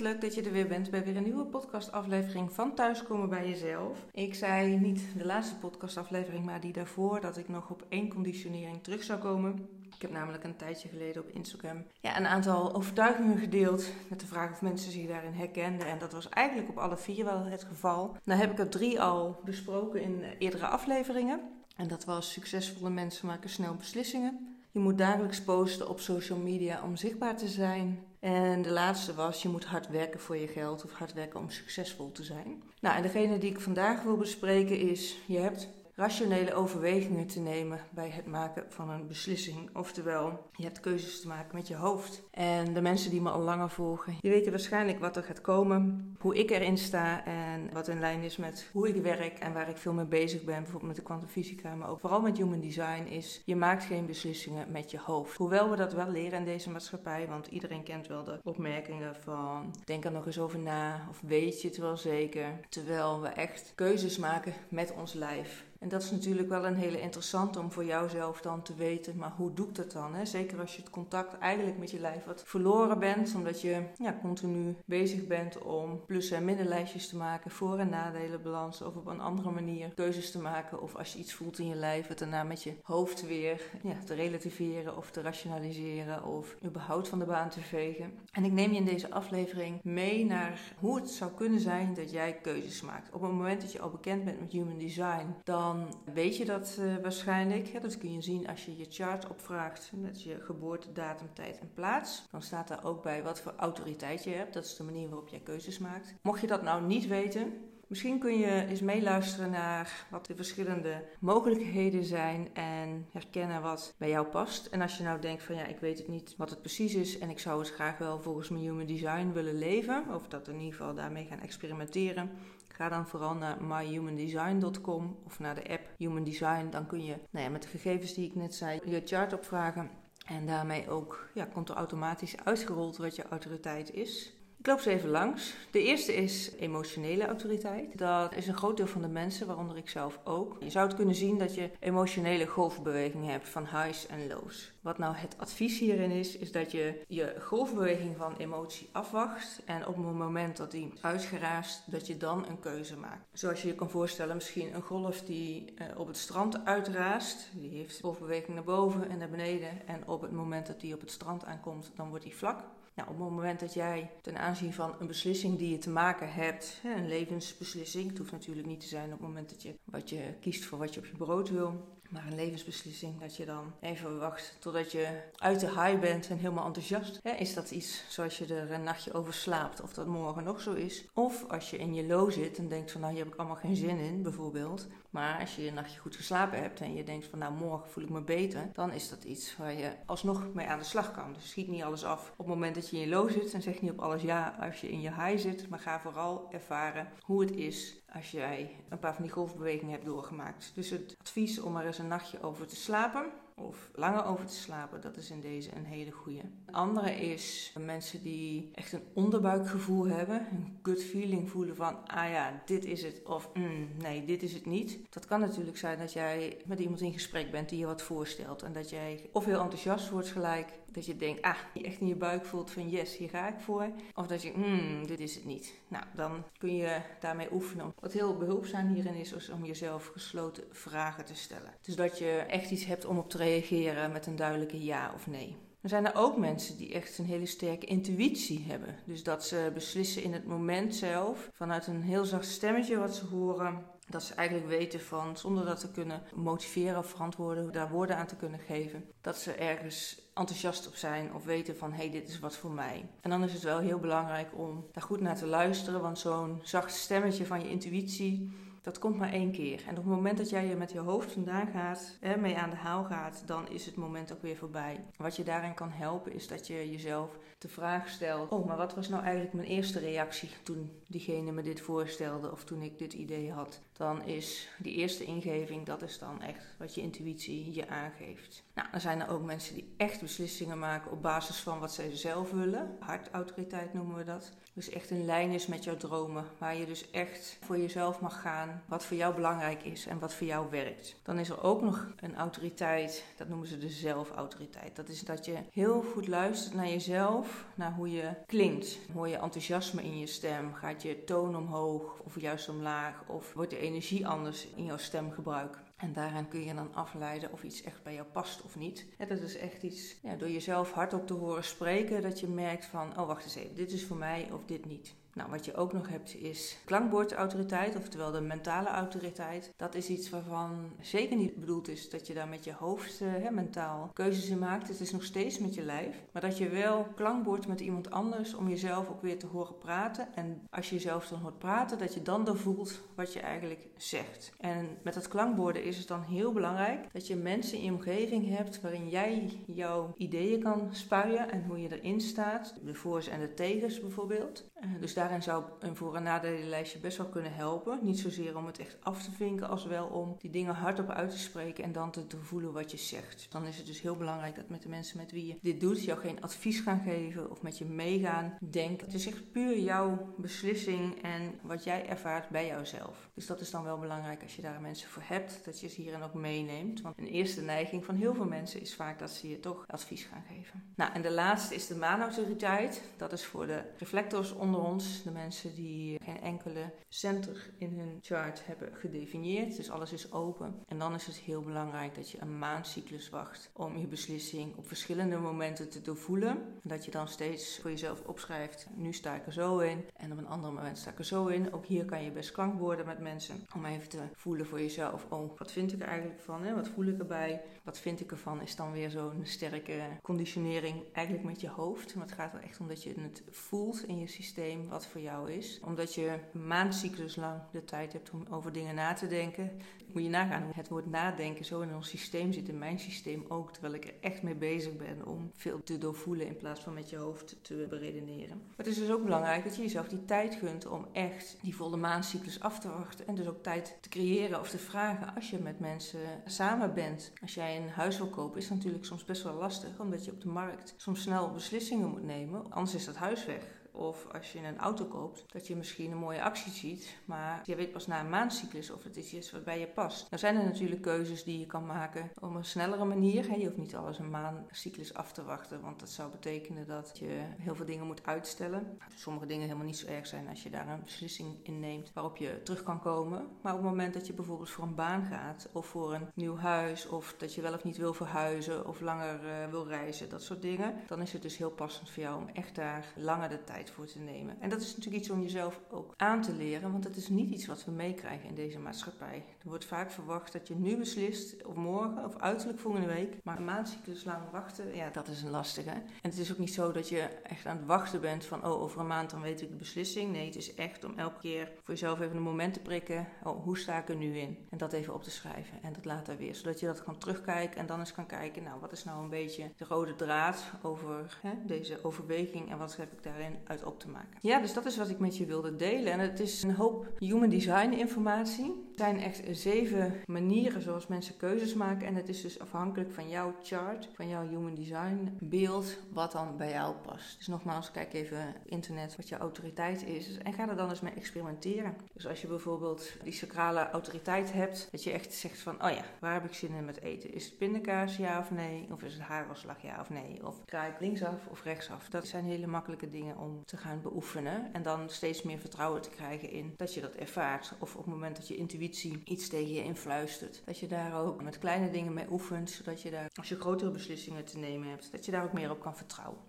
leuk dat je er weer bent bij weer een nieuwe podcastaflevering van Thuiskomen bij Jezelf. Ik zei niet de laatste podcastaflevering, maar die daarvoor, dat ik nog op één conditionering terug zou komen. Ik heb namelijk een tijdje geleden op Instagram ja, een aantal overtuigingen gedeeld met de vraag of mensen zich daarin herkenden. En dat was eigenlijk op alle vier wel het geval. Nou heb ik er drie al besproken in eerdere afleveringen. En dat was succesvolle mensen maken snel beslissingen. Je moet dagelijks posten op social media om zichtbaar te zijn. En de laatste was, je moet hard werken voor je geld of hard werken om succesvol te zijn. Nou, en degene die ik vandaag wil bespreken is, je hebt rationele overwegingen te nemen bij het maken van een beslissing. Oftewel, je hebt keuzes te maken met je hoofd. En de mensen die me al langer volgen, die weten waarschijnlijk wat er gaat komen, hoe ik erin sta en wat in lijn is met hoe ik werk en waar ik veel mee bezig ben, bijvoorbeeld met de kwantumfysica, maar ook vooral met human design, is je maakt geen beslissingen met je hoofd. Hoewel we dat wel leren in deze maatschappij, want iedereen kent wel de opmerkingen van denk er nog eens over na of weet je het wel zeker, terwijl we echt keuzes maken met ons lijf. En dat is natuurlijk wel een hele interessante om voor jouzelf dan te weten, maar hoe doe ik dat dan? Hè? Zeker als je het contact eigenlijk met je lijf wat verloren bent, omdat je ja, continu bezig bent om plus- en minderlijstjes te maken, voor- en nadelenbalans of op een andere manier keuzes te maken. Of als je iets voelt in je lijf, het daarna met je hoofd weer ja, te relativeren of te rationaliseren of überhaupt van de baan te vegen. En ik neem je in deze aflevering mee naar hoe het zou kunnen zijn dat jij keuzes maakt. Op het moment dat je al bekend bent met Human Design, dan dan weet je dat uh, waarschijnlijk. Dat kun je zien als je je chart opvraagt met je geboortedatum, tijd en plaats. Dan staat daar ook bij wat voor autoriteit je hebt. Dat is de manier waarop jij keuzes maakt. Mocht je dat nou niet weten, Misschien kun je eens meeluisteren naar wat de verschillende mogelijkheden zijn en herkennen wat bij jou past. En als je nou denkt van ja, ik weet het niet wat het precies is en ik zou het graag wel volgens mijn human design willen leven, of dat in ieder geval daarmee gaan experimenteren, Ga dan vooral naar myhumandesign.com of naar de app Human Design. Dan kun je nou ja, met de gegevens die ik net zei je chart opvragen. En daarmee ook ja, komt er automatisch uitgerold wat je autoriteit is. Ik loop ze even langs. De eerste is emotionele autoriteit. Dat is een groot deel van de mensen, waaronder ik zelf ook. Je zou het kunnen zien dat je emotionele golfbeweging hebt van highs en lows. Wat nou het advies hierin is, is dat je je golfbeweging van emotie afwacht. En op het moment dat die uitgeraast, dat je dan een keuze maakt. Zoals je je kan voorstellen, misschien een golf die eh, op het strand uitraast. Die heeft golfbeweging naar boven en naar beneden. En op het moment dat die op het strand aankomt, dan wordt die vlak. Nou, op het moment dat jij ten aanzien van een beslissing die je te maken hebt, een levensbeslissing, het hoeft natuurlijk niet te zijn op het moment dat je wat je kiest voor wat je op je brood wil, maar een levensbeslissing, dat je dan even wacht totdat je uit de high bent en helemaal enthousiast. is dat iets zoals je er een nachtje over slaapt, of dat morgen nog zo is? Of als je in je low zit en denkt van nou hier heb ik allemaal geen zin in, bijvoorbeeld. Maar als je een nachtje goed geslapen hebt en je denkt van nou morgen voel ik me beter, dan is dat iets waar je alsnog mee aan de slag kan. Dus schiet niet alles af op het moment dat je in je low zit en zeg niet op alles ja als je in je high zit, maar ga vooral ervaren hoe het is als jij een paar van die golfbewegingen hebt doorgemaakt. Dus het advies om er eens een nachtje over te slapen of langer over te slapen, dat is in deze een hele goede. Andere is mensen die echt een onderbuikgevoel hebben, een gut feeling voelen van, ah ja, dit is het, of mm, nee, dit is het niet. Dat kan natuurlijk zijn dat jij met iemand in gesprek bent die je wat voorstelt en dat jij of heel enthousiast wordt gelijk, dat je denkt, ah, je echt in je buik voelt van yes, hier ga ik voor. Of dat je, hmm, dit is het niet. Nou, dan kun je daarmee oefenen. Wat heel behulpzaam hierin is, is om jezelf gesloten vragen te stellen. Dus dat je echt iets hebt om op te reageren met een duidelijke ja of nee. Er zijn er ook mensen die echt een hele sterke intuïtie hebben. Dus dat ze beslissen in het moment zelf, vanuit een heel zacht stemmetje wat ze horen, dat ze eigenlijk weten van, zonder dat te kunnen motiveren of verantwoorden, daar woorden aan te kunnen geven, dat ze ergens enthousiast op zijn of weten van, hé, hey, dit is wat voor mij. En dan is het wel heel belangrijk om daar goed naar te luisteren, want zo'n zacht stemmetje van je intuïtie, dat komt maar één keer. En op het moment dat jij je met je hoofd vandaan gaat, hè, mee aan de haal gaat, dan is het moment ook weer voorbij. Wat je daarin kan helpen is dat je jezelf de vraag stelt: Oh, maar wat was nou eigenlijk mijn eerste reactie toen diegene me dit voorstelde of toen ik dit idee had? Dan is die eerste ingeving, dat is dan echt wat je intuïtie je aangeeft. Nou, dan zijn er ook mensen die echt beslissingen maken op basis van wat zij zelf willen. Hartautoriteit noemen we dat. Dus echt een lijn is met jouw dromen, waar je dus echt voor jezelf mag gaan wat voor jou belangrijk is en wat voor jou werkt. Dan is er ook nog een autoriteit, dat noemen ze de zelfautoriteit. Dat is dat je heel goed luistert naar jezelf, naar hoe je klinkt. Hoor je enthousiasme in je stem? Gaat je toon omhoog of juist omlaag? Of wordt de energie anders in jouw stemgebruik? En daaraan kun je dan afleiden of iets echt bij jou past of niet. Ja, dat is echt iets, ja, door jezelf hardop te horen spreken, dat je merkt van, oh wacht eens even, dit is voor mij of dit niet. Nou, wat je ook nog hebt is klankbordautoriteit, oftewel de mentale autoriteit. Dat is iets waarvan zeker niet bedoeld is dat je daar met je hoofd uh, mentaal keuzes in maakt. Het is nog steeds met je lijf. Maar dat je wel klankbord met iemand anders om jezelf ook weer te horen praten. En als je jezelf dan hoort praten, dat je dan dan voelt wat je eigenlijk zegt. En met dat klankborden is het dan heel belangrijk dat je mensen in je omgeving hebt waarin jij jouw ideeën kan spuien en hoe je erin staat. De voor's en de tegens bijvoorbeeld. Uh, dus daar daarin zou een voor- en nadelenlijstje best wel kunnen helpen. Niet zozeer om het echt af te vinken, als wel om die dingen hardop uit te spreken en dan te, voelen wat je zegt. Dan is het dus heel belangrijk dat met de mensen met wie je dit doet, jou geen advies gaan geven of met je meegaan denken. Het is echt puur jouw beslissing en wat jij ervaart bij jouzelf. Dus dat is dan wel belangrijk als je daar mensen voor hebt, dat je ze hierin ook meeneemt. Want een eerste neiging van heel veel mensen is vaak dat ze je toch advies gaan geven. Nou, en de laatste is de maanautoriteit. Dat is voor de reflectors onder ons de mensen die geen enkele center in hun chart hebben gedefinieerd. Dus alles is open. En dan is het heel belangrijk dat je een maandcyclus wacht om je beslissing op verschillende momenten te doorvoelen. En dat je dan steeds voor jezelf opschrijft, nu sta ik er zo in en op een ander moment sta ik er zo in. Ook hier kan je best klank worden met mensen om even te voelen voor jezelf. Oh, wat vind ik er eigenlijk van? Hè? Wat voel ik erbij? Wat vind ik ervan? Is dan weer zo'n sterke conditionering eigenlijk met je hoofd. Maar het gaat er echt om dat je het voelt in je systeem wat voor jou is. Omdat je maandcyclus lang de tijd hebt om over dingen na te denken. Moet je nagaan hoe het woord nadenken zo in ons systeem zit, in mijn systeem ook. Terwijl ik er echt mee bezig ben om veel te doorvoelen in plaats van met je hoofd te beredeneren. Maar het is dus ook belangrijk dat je jezelf die tijd gunt om echt die volle maandcyclus af te wachten. En dus ook tijd te creëren of te vragen als je met mensen samen bent. Als jij een huis wil kopen, is het natuurlijk soms best wel lastig, omdat je op de markt soms snel beslissingen moet nemen. Anders is dat huis weg. Of als je een auto koopt, dat je misschien een mooie actie ziet, maar je weet pas na een maandcyclus of het is iets wat bij je past. Nou zijn er natuurlijk keuzes die je kan maken op een snellere manier. Je hoeft niet alles een maandcyclus af te wachten, want dat zou betekenen dat je heel veel dingen moet uitstellen. Sommige dingen helemaal niet zo erg zijn als je daar een beslissing in neemt waarop je terug kan komen. Maar op het moment dat je bijvoorbeeld voor een baan gaat of voor een nieuw huis of dat je wel of niet wil verhuizen of langer uh, wil reizen, dat soort dingen, dan is het dus heel passend voor jou om echt daar langer de tijd voor te nemen. En dat is natuurlijk iets om jezelf ook aan te leren, want het is niet iets wat we meekrijgen in deze maatschappij. Er wordt vaak verwacht dat je nu beslist, of morgen, of uiterlijk volgende week. Maar een maandcyclus lang wachten, ja, dat is een lastige. En het is ook niet zo dat je echt aan het wachten bent van, oh, over een maand dan weet ik de beslissing. Nee, het is echt om elke keer voor jezelf even een moment te prikken. Oh, hoe sta ik er nu in? En dat even op te schrijven. En dat later weer, zodat je dat kan terugkijken en dan eens kan kijken, nou, wat is nou een beetje de rode draad over hè, deze overweging en wat heb ik daarin uit op te maken. Ja, dus dat is wat ik met je wilde delen. En het is een hoop human design informatie. Er zijn echt zeven manieren zoals mensen keuzes maken. En het is dus afhankelijk van jouw chart, van jouw human design beeld, wat dan bij jou past. Dus nogmaals, kijk even internet wat je autoriteit is. En ga er dan eens mee experimenteren. Dus als je bijvoorbeeld die sacrale autoriteit hebt, dat je echt zegt van, oh ja, waar heb ik zin in met eten? Is het pindakaas ja of nee? Of is het haarafslag ja of nee? Of ga ik linksaf of rechtsaf? Dat zijn hele makkelijke dingen om te gaan beoefenen. En dan steeds meer vertrouwen te krijgen in dat je dat ervaart. Of op het moment dat je intuïtie iets tegen je influistert. Dat je daar ook met kleine dingen mee oefent. Zodat je daar, als je grotere beslissingen te nemen hebt, dat je daar ook meer op kan vertrouwen.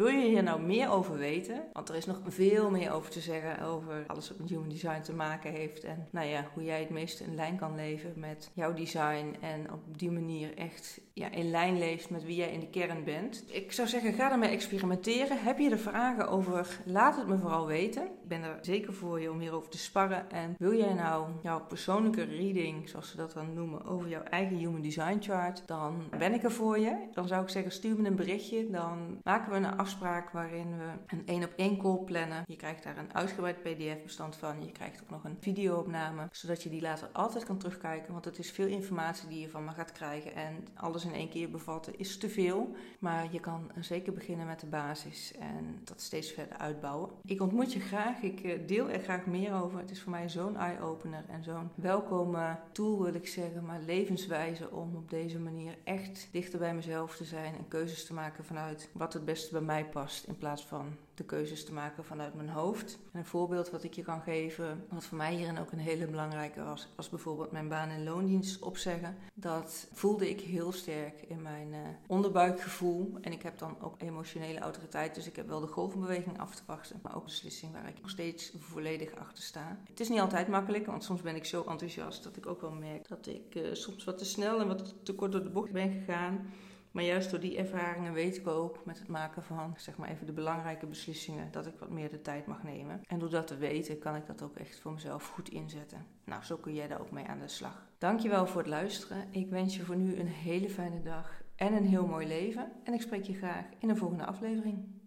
Wil je hier nou meer over weten? Want er is nog veel meer over te zeggen over alles wat met human design te maken heeft. En nou ja, hoe jij het meeste in lijn kan leven met jouw design. En op die manier echt ja, in lijn leeft met wie jij in de kern bent. Ik zou zeggen, ga ermee experimenteren. Heb je er vragen over? Laat het me vooral weten. Ben er zeker voor je om hierover te sparren. En wil jij nou jouw persoonlijke reading, zoals ze dat dan noemen, over jouw eigen human design chart, dan ben ik er voor je. Dan zou ik zeggen, stuur me een berichtje. Dan maken we een afspraak afspraak waarin we een één op één call plannen. Je krijgt daar een uitgebreid PDF-bestand van. Je krijgt ook nog een videoopname, zodat je die later altijd kan terugkijken. Want het is veel informatie die je van me gaat krijgen. En alles in één keer bevatten is te veel. Maar je kan zeker beginnen met de basis en dat steeds verder uitbouwen. Ik ontmoet je graag. Ik eh, deel er graag meer over. Het is voor mij zo'n eye-opener en zo'n welkome tool, wil ik zeggen, maar levenswijze om op deze manier echt dichter bij mezelf te zijn en keuzes te maken vanuit wat het beste bij mij past in plaats van de keuzes te maken vanuit mijn hoofd. En een voorbeeld wat ik je kan geven, wat voor mij hierin ook een hele belangrijke was, was bijvoorbeeld mijn baan- en loondienst opzeggen. Dat voelde ik heel sterk in mijn uh, onderbuikgevoel. En ik heb dan ook emotionele autoriteit, dus ik heb wel de golvenbeweging af te wachten, maar ook een beslissing waar ik nog steeds volledig achter sta. Het is niet altijd makkelijk, want soms ben ik zo enthousiast dat ik ook wel merk dat ik uh, soms wat te snel en wat te kort door de bocht ben gegaan. Maar juist door die ervaringen weet ik ook met het maken van zeg maar even de belangrijke beslissingen dat ik wat meer de tijd mag nemen. En door dat te weten kan ik dat ook echt voor mezelf goed inzetten. Nou, zo kun jij daar ook mee aan de slag. Dankjewel voor het luisteren. Ik wens je voor nu een hele fijne dag en een heel mooi leven. En ik spreek je graag in een volgende aflevering.